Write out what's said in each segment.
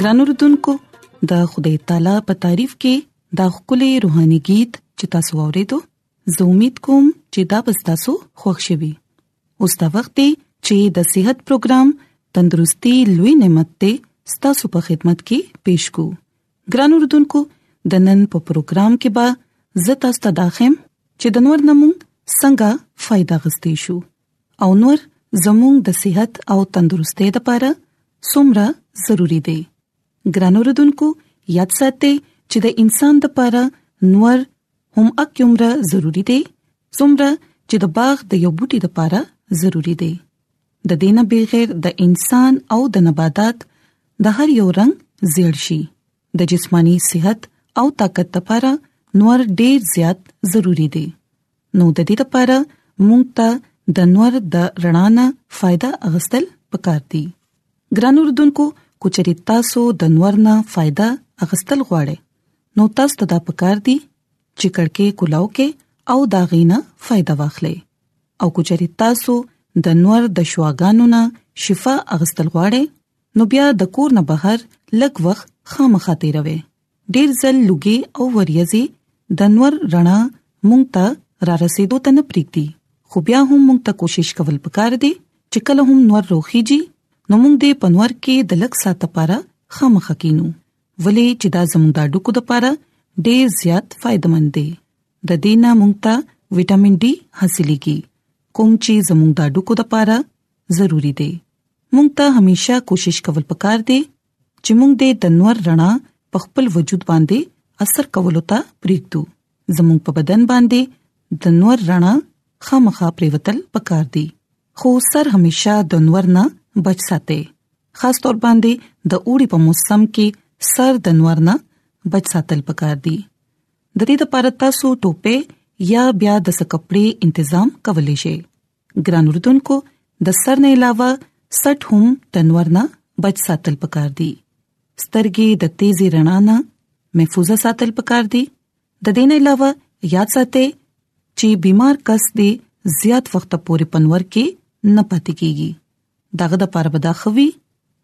ګرانو رتونکو د خدای تعالی په تعریف کې دا خولي روحاني गीत چې تاسو ورېدو زه امید کوم چې دا به تاسو خوښ شي وي اوس دا وخت دی چې د صحت پروګرام تندرستي لوي نعمت ته تاسو په خدمت کې پېښ کوو ګران اوردونکو د نن په پروګرام کې به زتا ستاسو داخم چې د نور نمو څنګه فائدہ غستې شو او نور زموږ د صحت او تندرستۍ لپاره څومره ضروری دی ګران اوردونکو یاد ساتئ چې د انسان لپاره نور هم اکیمره ضروری دی څومره چې د باغ د یو بوټي لپاره ضروری دی د دې نه بغیر د انسان او د نباتات د هر یو رنګ زیړ شي د جسمانی صحت او طاقت لپاره نور ډیر زیات ضروری دی نو د دې لپاره مونږ ته د نور د رڼا نه فائدہ اغستل پکار دي ګران اردوونکو کوچري تاسو د نور نه فائدہ اغستل غواړئ نو تاسو ته دا پکار دي چې کڑکې کولاو کې او دا غینه فائدہ واخلئ او کچري تاسو د نور د شواګانو نه شفا اغستل غواړئ نو بیا د کور نه بهر لږ وخت خامخا تیروي ډیر ځل لګي او وریځي د نور رڼا مونږ ته را رسیدو ته نه پریږدي خو بیا هم مونږ ته کوشش کول پکار دي چې کله هم نور روخيږي نو مونږ دې پنور کې د لږ ساعت لپاره خامخا کینو ولې چې دا زموږ د ډوکو د پاره ډېر زیات فائدمن دی د دینه مونږ ته وټامین ډي حاصلېږي کوم چې زموږ د ډوکو د پاره ضروری دی مونږ ته همیشه کوشش کول پکار دی چې مونږ د نور رڼا په خپل وجود باندې اثر کولو ته پریږدو زموږ په بدن باندې د نور رڼا خامخا پریوتل پکار دي خو سر همیشه د نور نه بچ ساتي خاص تور باندې د اوړي په موسم کې سر د نور نه بچ ساتل پکار دي د دې لپاره تاسو ټوپه یا بیا د سکپړې تنظیم کولی شئ ګران اردوونکو د سر نه علاوه سټ هم تنور نه بچ ساتل پکار دي سترګې د تیزي رڼا نه محفوظه ساتل پکار دي د دین علاوه یاد ساتئ چې بیمار کس دی زیات وخت پورې پنور کې نه پاتې کیږي دغه د پاره بدا خوي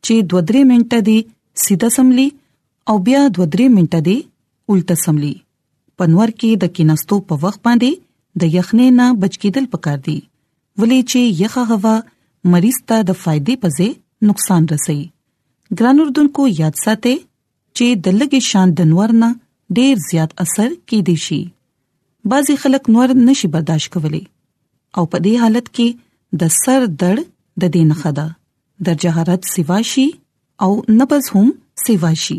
چې 2-3 منټه دی سیده سملی او بیا 2-3 منټه دی الټه سملی پنور کې د کیناستو په وخت باندې د یخنې نه بچ کېدل پکار دي ولې چې یخه هوا مریض ته د فائدې په ځای نقصان رسي ګران اردوونکو یاد ساتئ چې د لګي شان د نور نه ډیر زیات اثر کې دي شي بعضي خلک نور نشي برداشت کولی او په دې حالت کې د سر درد د دې نه خدا درجه حرارت سیوا شي او نبض هم سیوا شي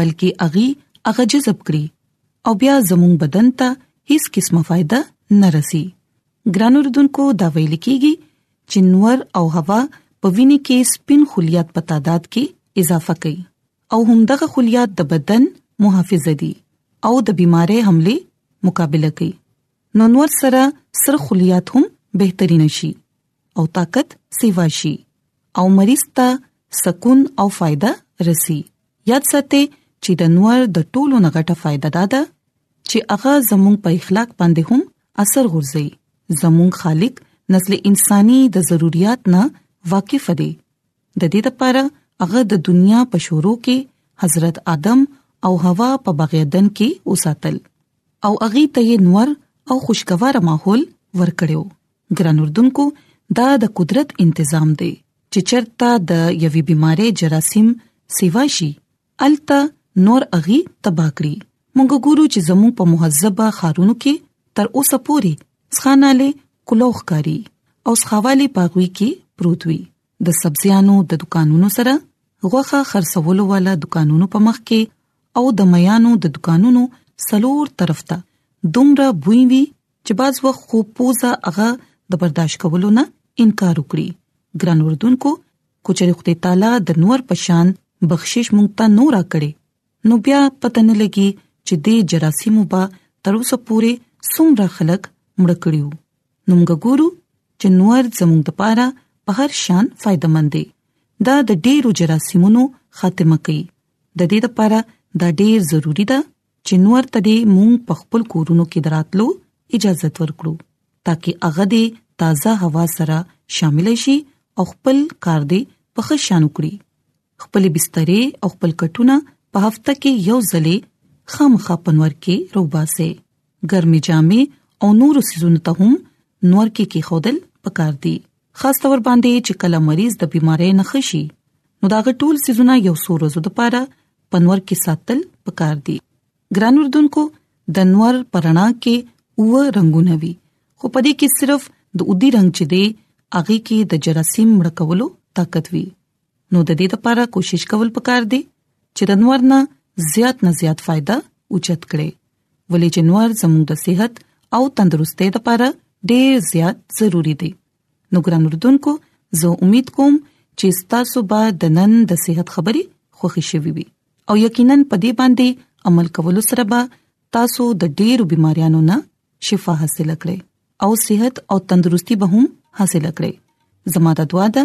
بلکې اغي هغه جذب کړي او بیا زموږ بدن ته هیڅ قسمه فائدہ نه رسی ګران اردوونکو دا ویل کیږي چې نور او هوا په وینې کې سپین خلیات په تعداد کې اضافه کوي او همدغه خلیات د بدن محافظ دي او د بيمارۍ حمله مقابله کوي نو نور سره سر خلیات هم بهتري نشي او طاقت سیوا شي او مریض ته سکون او فایده رسی یاد ساتي چې د نور د ټولو نه غټه فایده ده دا چې هغه زموږ په اخلاق باندې هم اثر غورځي زموږ خالق نسل انساني د ضرورت نه واقف دی د دې لپاره هغه د دنیا په شورو کې حضرت آدم او حوا په بغیدن کې اوساتل او اغي ته نور او خوشگوار ماحول ورکړیو ګران اردوونکو دا د قدرت تنظیم دی چې چرته د یوې بيمارۍ جراثیم سیوا شي الته نور اغي تبا کړی مونږ ګورو چې زموږ په مهذبه خارونو کې تر اوسه پوري ځخاناله کلوخ کاری او ځخوالي پاغوي کې پروت وي د سبزیانو د دکانونو سره غوخه خرڅولو والا دکانونو په مخ کې او د میانو د دکانونو سلور طرف ته دومره بوی وی چې باز وخت خو پوزا هغه د برداشت کولو نه انکار وکړي ګران وردونکو کوچري خدای تعالی د نور پشان بخشش مونږ ته نور راکړي نو بیا پته نه لګي چې د جراثیمو با تر اوسه پورې څومره خلک مړ کړیو نو موږ ګورو چې نور زموږ د پاره په هر شان فائدمن دي دا د ډیرو جراثیمونو خاتمه کوي د دې لپاره دا ډیر ضروری ده چې نور ته دې مونږ په خپل کورونو کې دراتلو اجازه ورکړو ترڅو هغه دې تازه هوا سره شامل شي او خپل کار دې په ښه شان وکړي خپل بسترې او خپل کټونه په هفته کې یو ځلې خامخا پنور کې روباسه ګرمي جامې او نور سيزونه ته هم نور کې کې خودل پکار دي خاص تور باندې چې کله مریض د بيمارۍ نه خشي نو دا غټول سيزونه یو سور زو د پاره پنور کې ساتل پکار دي ګران اردوونکو د نور پرانا کې اوه رنگونه وي خو پدې کې صرف د اودي رنگ چې دی هغه کې د جراثیم مړکولو طاقت وي نو د دې لپاره کوشش کول پکار دي چې د نور نه زیات نه زیات فائدہ اوچت کړي ولې چې نور زموږ د صحت او تندرستۍ لپاره ډېر زیات ضروری دی نو ګران اردوونکو زه امید کوم چې تاسو به د نن د صحت خبرې خوښی شوي وي او یقینا په دې باندې عمل کولو سره به تاسو د ډېرو بيماريانو نه شفا حاصل کړئ او صحت او تندرستي به هم حاصل کړئ زموږ د دعا ده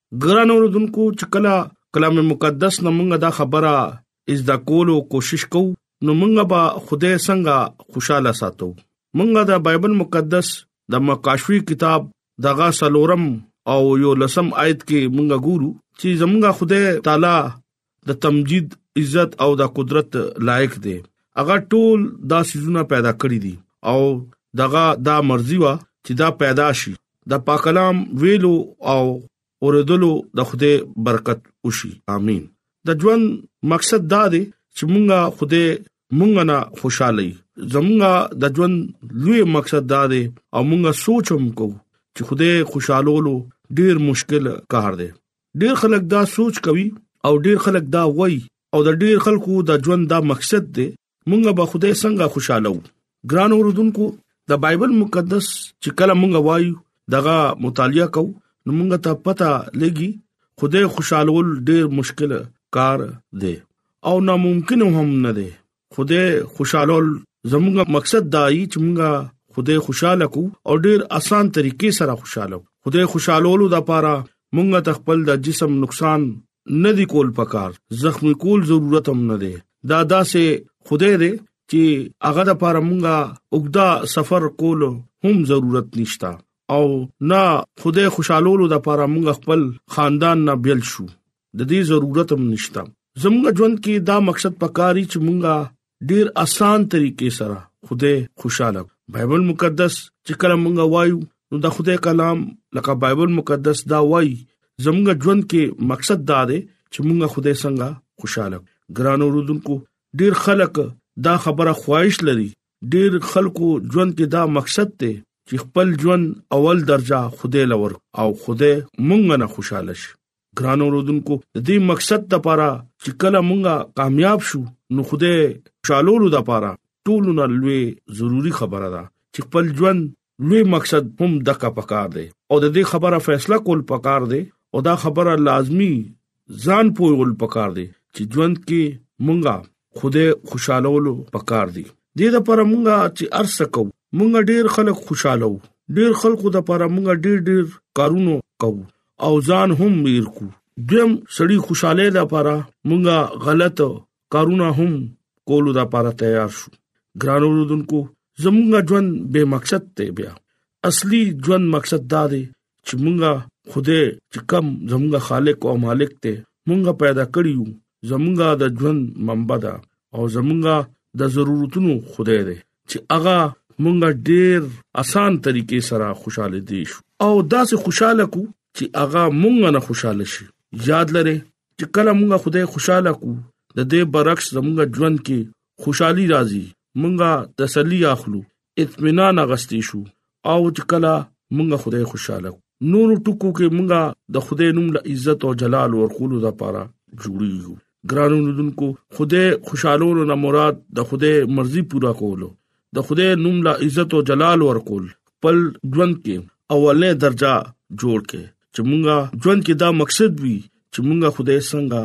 ګران اوردونکو چې کله کلام مقدس نه مونږه دا خبره از دا کولو کوشش کوو نو مونږه به خدای څنګه خوشاله ساتو مونږه دا بایبل مقدس د مقاشوی کتاب دغه سلورم او یو لسم آیت کې مونږه ګورو چې زمونږه خدای تعالی د تمجید عزت او د قدرت لایق دی هغه ټول دا سيزونه پیدا کړی دي او دغه دا مرزي وا چې دا پیدا شي د پاک کلام ویلو او اوریدلو د خوده برکت وشي امين د ژوند مقصد دا دی چې مونږه خوده مونږه نه خوشاله زمونږه د ژوند لوی مقصد دا دی او مونږه سوچوم کو چې خوده خوشالولو ډیر مشکل کار دی ډیر خلک دا سوچ کوي او ډیر خلک دا وایي او د ډیر خلکو د ژوند دا مقصد دی مونږ به خدای څنګه خوشاله وو ګران اوردونکو د بایبل مقدس چې کله مونږ وایو دغه مطالعه کو نو مونږ ته پته لګي خدای خوشالول ډیر مشکل کار دی او ناممکن هم نه دی خدای خوشاله زموږ مقصد دا ای چې موږ خدای خوشاله کو او ډیر اسان طریقې سره خوشاله خدای خوشالولو د پاره موږ ته خپل د جسم نقصان نه دی کول پکار زخمی کول ضرورت هم نه دی دا داسې خدای دی چې هغه د پاره موږ اوګدا سفر کول هم ضرورت نشتا او نه خدای خوشالولو د پاره موږ خپل خاندان نه بیل شو د دې ضرورت هم نشته زموږ ژوند کې دا مقصد پکاري چې مونږه ډیر اسان طریقې سره خوده خوشاله بایبل مقدس چې کله مونږه وایو نو د خوده کلام لکه بایبل مقدس دا وایي زموږ ژوند کې مقصد دا دی چې مونږه خوده څنګه خوشاله ګرانو رودونکو ډیر خلک دا خبره خواهش لري ډیر خلکو ژوند کې دا مقصد ته چې خپل ژوند اول درجه خوده لور او خوده مونږ نه خوشاله شي ګران اوردونکو د دې مقصد د پاره چې کله مونږه کامیاب شو نو خوده چالولو د پاره ټولو نه لوی ضروری خبره ده چې خپل ژوند لوی مقصد هم دغه پکار دی او د دې خبره فیصله کول پکار دی او دا خبره لازمی ځان پوهول پکار دی چې ژوند کې مونږه خوده خوشالولو پکار دی د دې لپاره مونږه چې ارسه کو مونږه ډیر خلک خوشاله وو ډیر خلکو د لپاره مونږه ډیر ډیر کارونه کوو او ځان هم میر کو دیم سړی خوشاله ده لپاره مونږه غلط کارونه هم کولو د لپاره تیار شو ګران اوردونکو زمونږه ژوند به مقصد ته بیا اصلي ژوند مقصد دا دی چې مونږه خوده چې کم زمونږه خالق او مالک ته مونږه پیدا کړیو زمونږه د ژوند منبع ده او زمونږه د ضرورتونو خوده ده چې هغه مونږ ډیر اسان طریقې سره خوشاله دي شو او داسې خوشاله کو چې هغه مونږ نه خوشاله شي یاد لره چې کله مونږ خدای خوشاله کو د دې برعکس زمونږ ژوند کې خوشحالي راځي مونږه تسلی اخلو اطمینان غستې شو او چې کله مونږه خدای خوشاله نور ټکو کې مونږه د خدای نوم له عزت او جلال ورکولو لپاره جوړیږو ګرانو لدونکو خدای خوشالولو نه مراد د خدای مرزي پورا کولو د خدای نوم لا عزت او جلال ورکول خپل ژوند کې اوله درجه جوړ کې چې مونږه ژوند کې دا مقصد وي چې مونږه خدای څنګه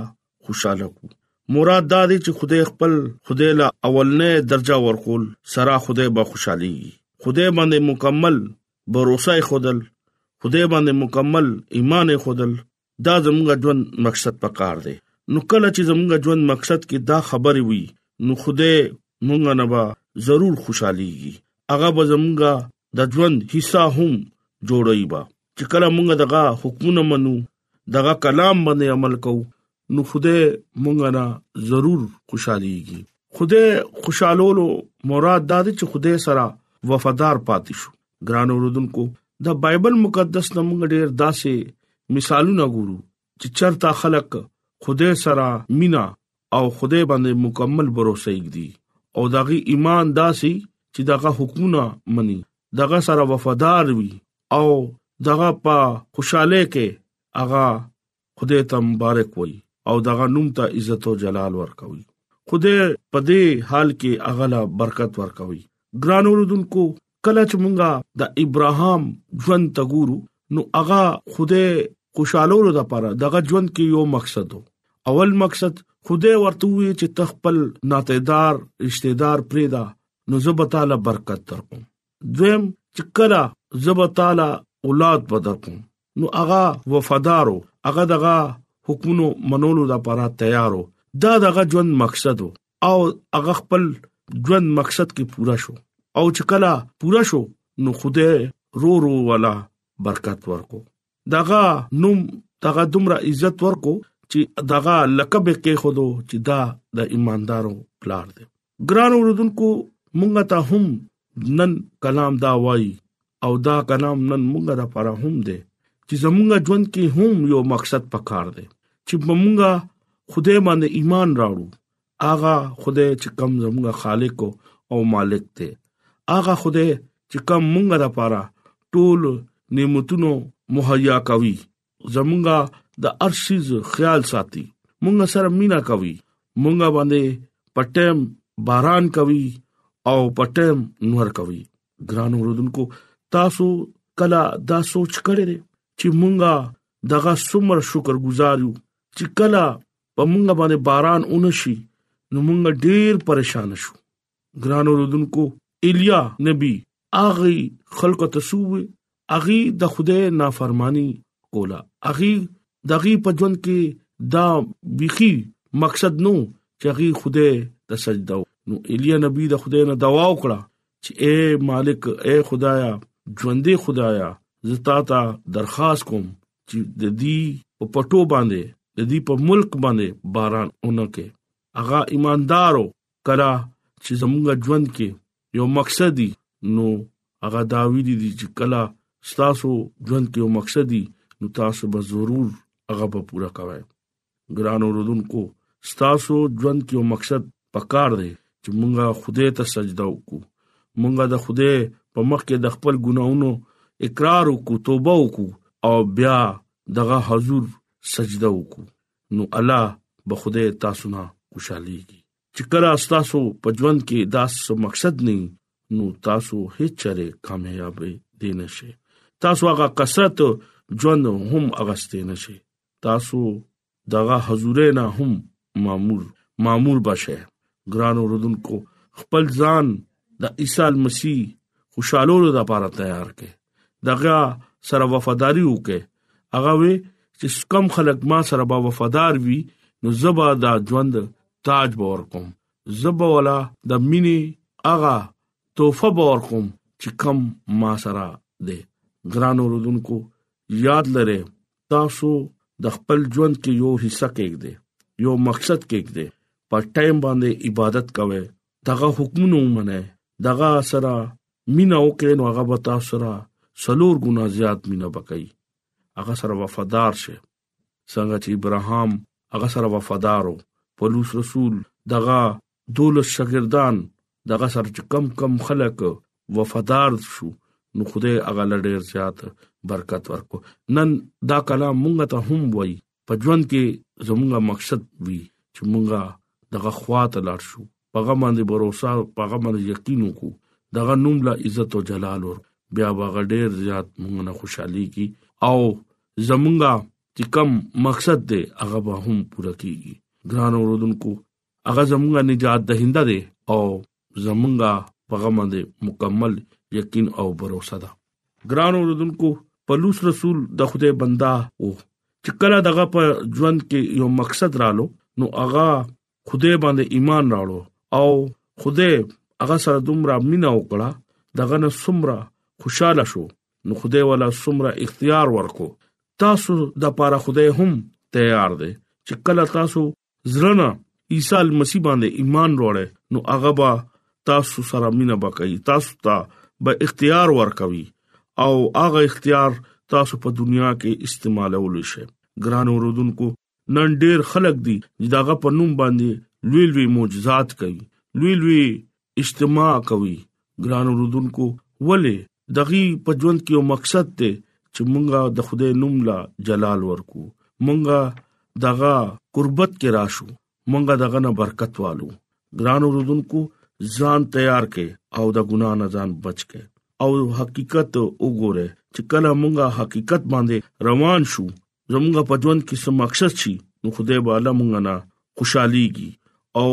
خوشاله کو مراد دا دی چې خدای خپل خدای له اولنې درجه ورکول سره خدای به خوشحالي خدای باندې مکمل باور خودل خدای باندې مکمل ایمان خودل دا زموږ ژوند مقصد پکار دی نو کله چې زموږ ژوند مقصد کې دا خبرې وي نو خدای مونږ نه با ضرور خوشحاليږي هغه به زموږ د ژوند حصہ هم جوړي با چې کله موږ دغه حکمونه منو دغه کلام باندې عمل کوو نو خدای موږ نه ضرور خوشاليږي خدای خوشالولو مراد دا دی چې خدای سره وفادار پاتې شو ګران اوردونکو د بایبل مقدس نمونږ ډیر داسې مثالونه ګورو چې چرته خلک خدای سره مینا او خدای باندې مکمل باور وسېږي او داغي ایمان داسي چې دغه حکمونه مني دغه سره وفادار وي او دغه په خوشاله کې اغا خدای ته مبارک وي او دغه نوم ته عزت او جلال ورکوي خدای په دې حال کې اغلا برکت ورکوي ګران اوردونکو کله چې مونږه د ابراهام ژوند ته ګورو نو هغه خوده خوشالولو د پاره دغه ژوند کې یو مقصد وو اول مقصد خوده ورته وی چې تخپل ناتیدار رشتہ دار پریدا نو زب تعالی برکت درکوم دویم چې کله زب تعالی اولاد بدر کوم نو هغه وفادارو هغه دغه حکمونو منولو لپاره تیارو دا دغه ژوند مقصد وو او هغه خپل ژوند مقصد کې پورا شو او چې کله پورا شو نو خوده رو رو والا برکت ورکو دغه نوم دغه دومره عزت ورکو چې دغه لقب کې خودو چې دا د ایماندارو پلار دی ګران اوردونکو مونږ ته هم نن کلام دا وایي او دا غنام نن مونږه د پاره هم دی چې زمونږه ژوند کې هم یو مقصد پکار دی چې مونږه خدای باندې ایمان راوړو آغا خدای چې کم زمونږه خالق او مالک دی آغا خدای چې کم مونږه د پاره ټول نعمتونو مهیا کوي زمونږه د ارشیز خیال ساتي مونږ سره مینا کوي مونږ باندې پټم باران کوي او پټم نور کوي ګران اوردونکو تاسو کلا دا سوچ کړی دی چې مونږه دغه سمر شکر گزار یو چې کلا په مونږ باندې باران اونشي نو مونږ ډیر پریشان شو ګران اوردونکو الیا نبی اغي خلق تسوي اغي د خدای نافرمانی کوله اغي دغي په ژوند کې دا بيخي مقصد نو چې اغي خدای ته سجده نو الیا نبی د خدای نه دعا وکړه چې اے مالک اے خدایا ژوندې خدایا زتا ته درخواست کوم چې د دې په پټو باندې د دې په ملک باندې باران اونکه هغه ایماندارو کړه چې زموږ ژوند کې یو مقصد دی نو هغه دا وی دي چې کله تاسو ژوند کې یو مقصد دی نو تاسو به ضرور هغه به پورا کوئ ګران اوردونکو تاسو ژوند کې یو مقصد پکار دی چې مونږه خدای ته سجده وکړو مونږه د خدای په مخ کې د خپل ګناونو اقرار وکړو توبه وکړو او بیا دغه حضور سجده وکړو نو الله به خدای تاسو نه خوشاليږي چې کله تاسو په ژوند کې داس مقصد نه نو تاسو هیڅ چره کامیاب دي نشي تاسو هغه کثرت ژوند هم اغستې نشي تاسو دغه حضور نه هم مامور مامور بشه ګران اوردونکو خپل ځان د عیسی مسیح خوشالولو لپاره تیار کړي دغه سره وفاداری وکړي هغه وی چې کم خلک ما سره به وفادار وي نو زبا دا ژوند تاج باور کوم زبا ولا د مینې هغه توفه باور کوم چې کم ما سره ده ګران اوردونکو یاد لره تاسو د خپل ژوند کې یو حصہ کېږئ یو مقصد کېږئ په ټایم باندې عبادت کوئ دغه حکمونه ومنه دغه سره مینا وکړي نو هغه به تاسو سره سلور ګنا زیات مینا بکای هغه سره وفادار شه څنګه چې ابراهام هغه سره وفادارو پولس رسول دغه دولس شاګردان دغه سره چې کم کم خلک وفادار شو نو خدای هغه لړ ډیر زیات برکت ورکو نن دا کلام مونږ ته هم وای په ژوند کې زمونږه مقصد وي چې مونږه دغه خواته لاړ شو پغه باندې باور او پغه باندې یقین وکړو دغه نوم لا عزت او جلال ور بیا باغ ډیر زیات مونږ نه خوشحالي کی او زمونږه چې کم مقصد دی هغه به هم پوره کیږي ګران اوردونکو هغه زموږ نجات دهنده دی او زموږ په غمه دی مکمل یقین او باور ده ګران اوردونکو پلوص رسول د خدای بندا وو چې کله دغه په ژوند کې یو مقصد رالو نو هغه خدای باندې ایمان راړو او خدای هغه سره دومره مینا وکړه دغه نه سمره خوشاله شو نو خدای ولا سمره اختیار ورکو تاسو د پاره خدای هم تیار دی چې کله تاسو زرنا عیسی المسی باندې ایمان وروړي نو هغه با تاسو سره مینا بکای تاسو ته به اختیار ورکوي او هغه اختیار تاسو په دنیا کې استعمالول شي ګران اوردونکو نن ډیر خلک دي چې داغه په نوم باندې لوی لوی معجزات کوي لوی لوی اجتماع کوي ګران رودونکو ولې دغه په ژوند کې یو مقصد ته چې مونږه د خدای نوم لا جلال ورکو مونږه دغه قربت کې راشو مونږه دغه نه برکت والو ګران رودونکو ځان تیار کې او د ګنا نه ځان بچ کې او حقیقت وګوره چې کله مونږه حقیقت باندې روان شو زمونږ په ژوند کې سم مقصد شي نو خدای به الله مونږ نه خوشاليږي او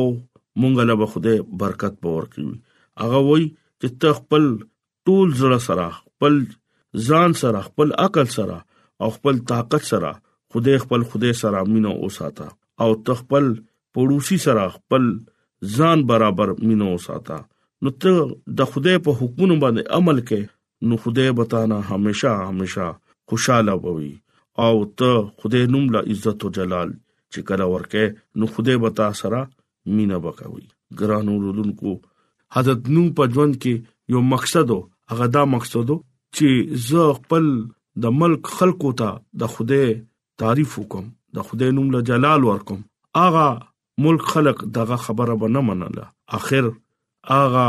مونږ له به خدای برکت باور کوي هغه وای چې ته خپل ټول زړه سره خپل ځان سره خپل عقل سره او خپل طاقت سره خدای خپل خدای سره مينو اوساته او ته خپل پړوسی سره خپل ځان برابر مينو اوساته نو ته د خدای په حکمونو باندې عمل کې نو خدای به تا نه همیشه همیشه خوشاله وي او ته خدای نوم له عزت او جلال چې کله ورکه نو خدای به تا سره مینا وکوي ګران اوردونکو حضرت نو په ژوند کې یو مقصد او هغه دا مقصد چې زه خپل د ملک خلکو ته د خدای تعریف وکم د خدای نوم له جلال ورکم اغه ملک خلک دغه خبره به نه منله اخر اغه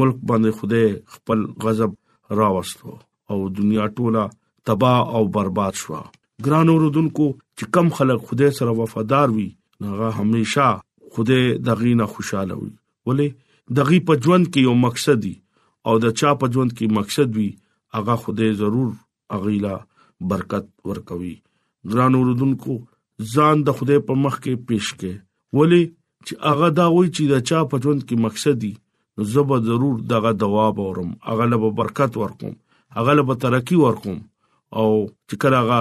ملک باندې خوده خپل غضب راوستو او دنیا ټوله تباہ او برباد شو ګران اوردونکو چې کم خلک خدای سره وفادار وي هغه همیشه خدای دغې نه خوشاله وي ولې دغې په ژوند کې یو مقصد دی او د چا په ژوند کې مقصد وي هغه خدای ضرور اغیلا برکت ورکوي ګران اوردونکو ځان د خدای په مخ کې پیش کې ولی چې هغه دا وای چې دا چا په ژوند کې مقصدی نو زه به ضرور دغه جواب اورم هغه له برکت ورکوم هغه له ترقی ورکوم او چې کله هغه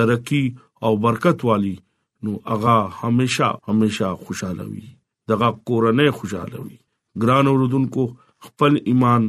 ترقی او برکت والی نو هغه همیشا همیشا خوشاله وي دغه کورنۍ خوشاله وي ګران اوردونکو خپل ایمان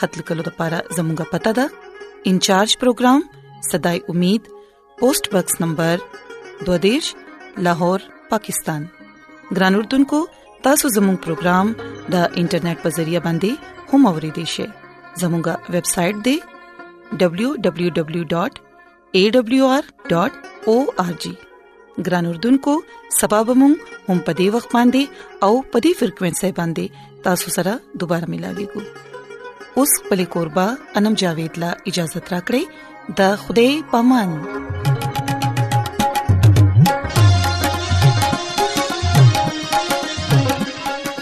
خط لیکلو لپاره زموږه پته ده انچارج پروګرام صداي امید پوسټ باکس نمبر 22 لاهور پاکستان ګران اردوونکو تاسو زموږ پروګرام د انټرنیټ په ذریعہ باندې هم اوريدي شئ زموږه ویب سټ د www. awr.org ګران اردوونکو سبب مون هم پدی وخت باندې او پدی فریکوينسي باندې تاسو سره دوپاره ملاوي کو اوس په لیکوربا انم جاوید لا اجازه ترا کړی د خوده پامان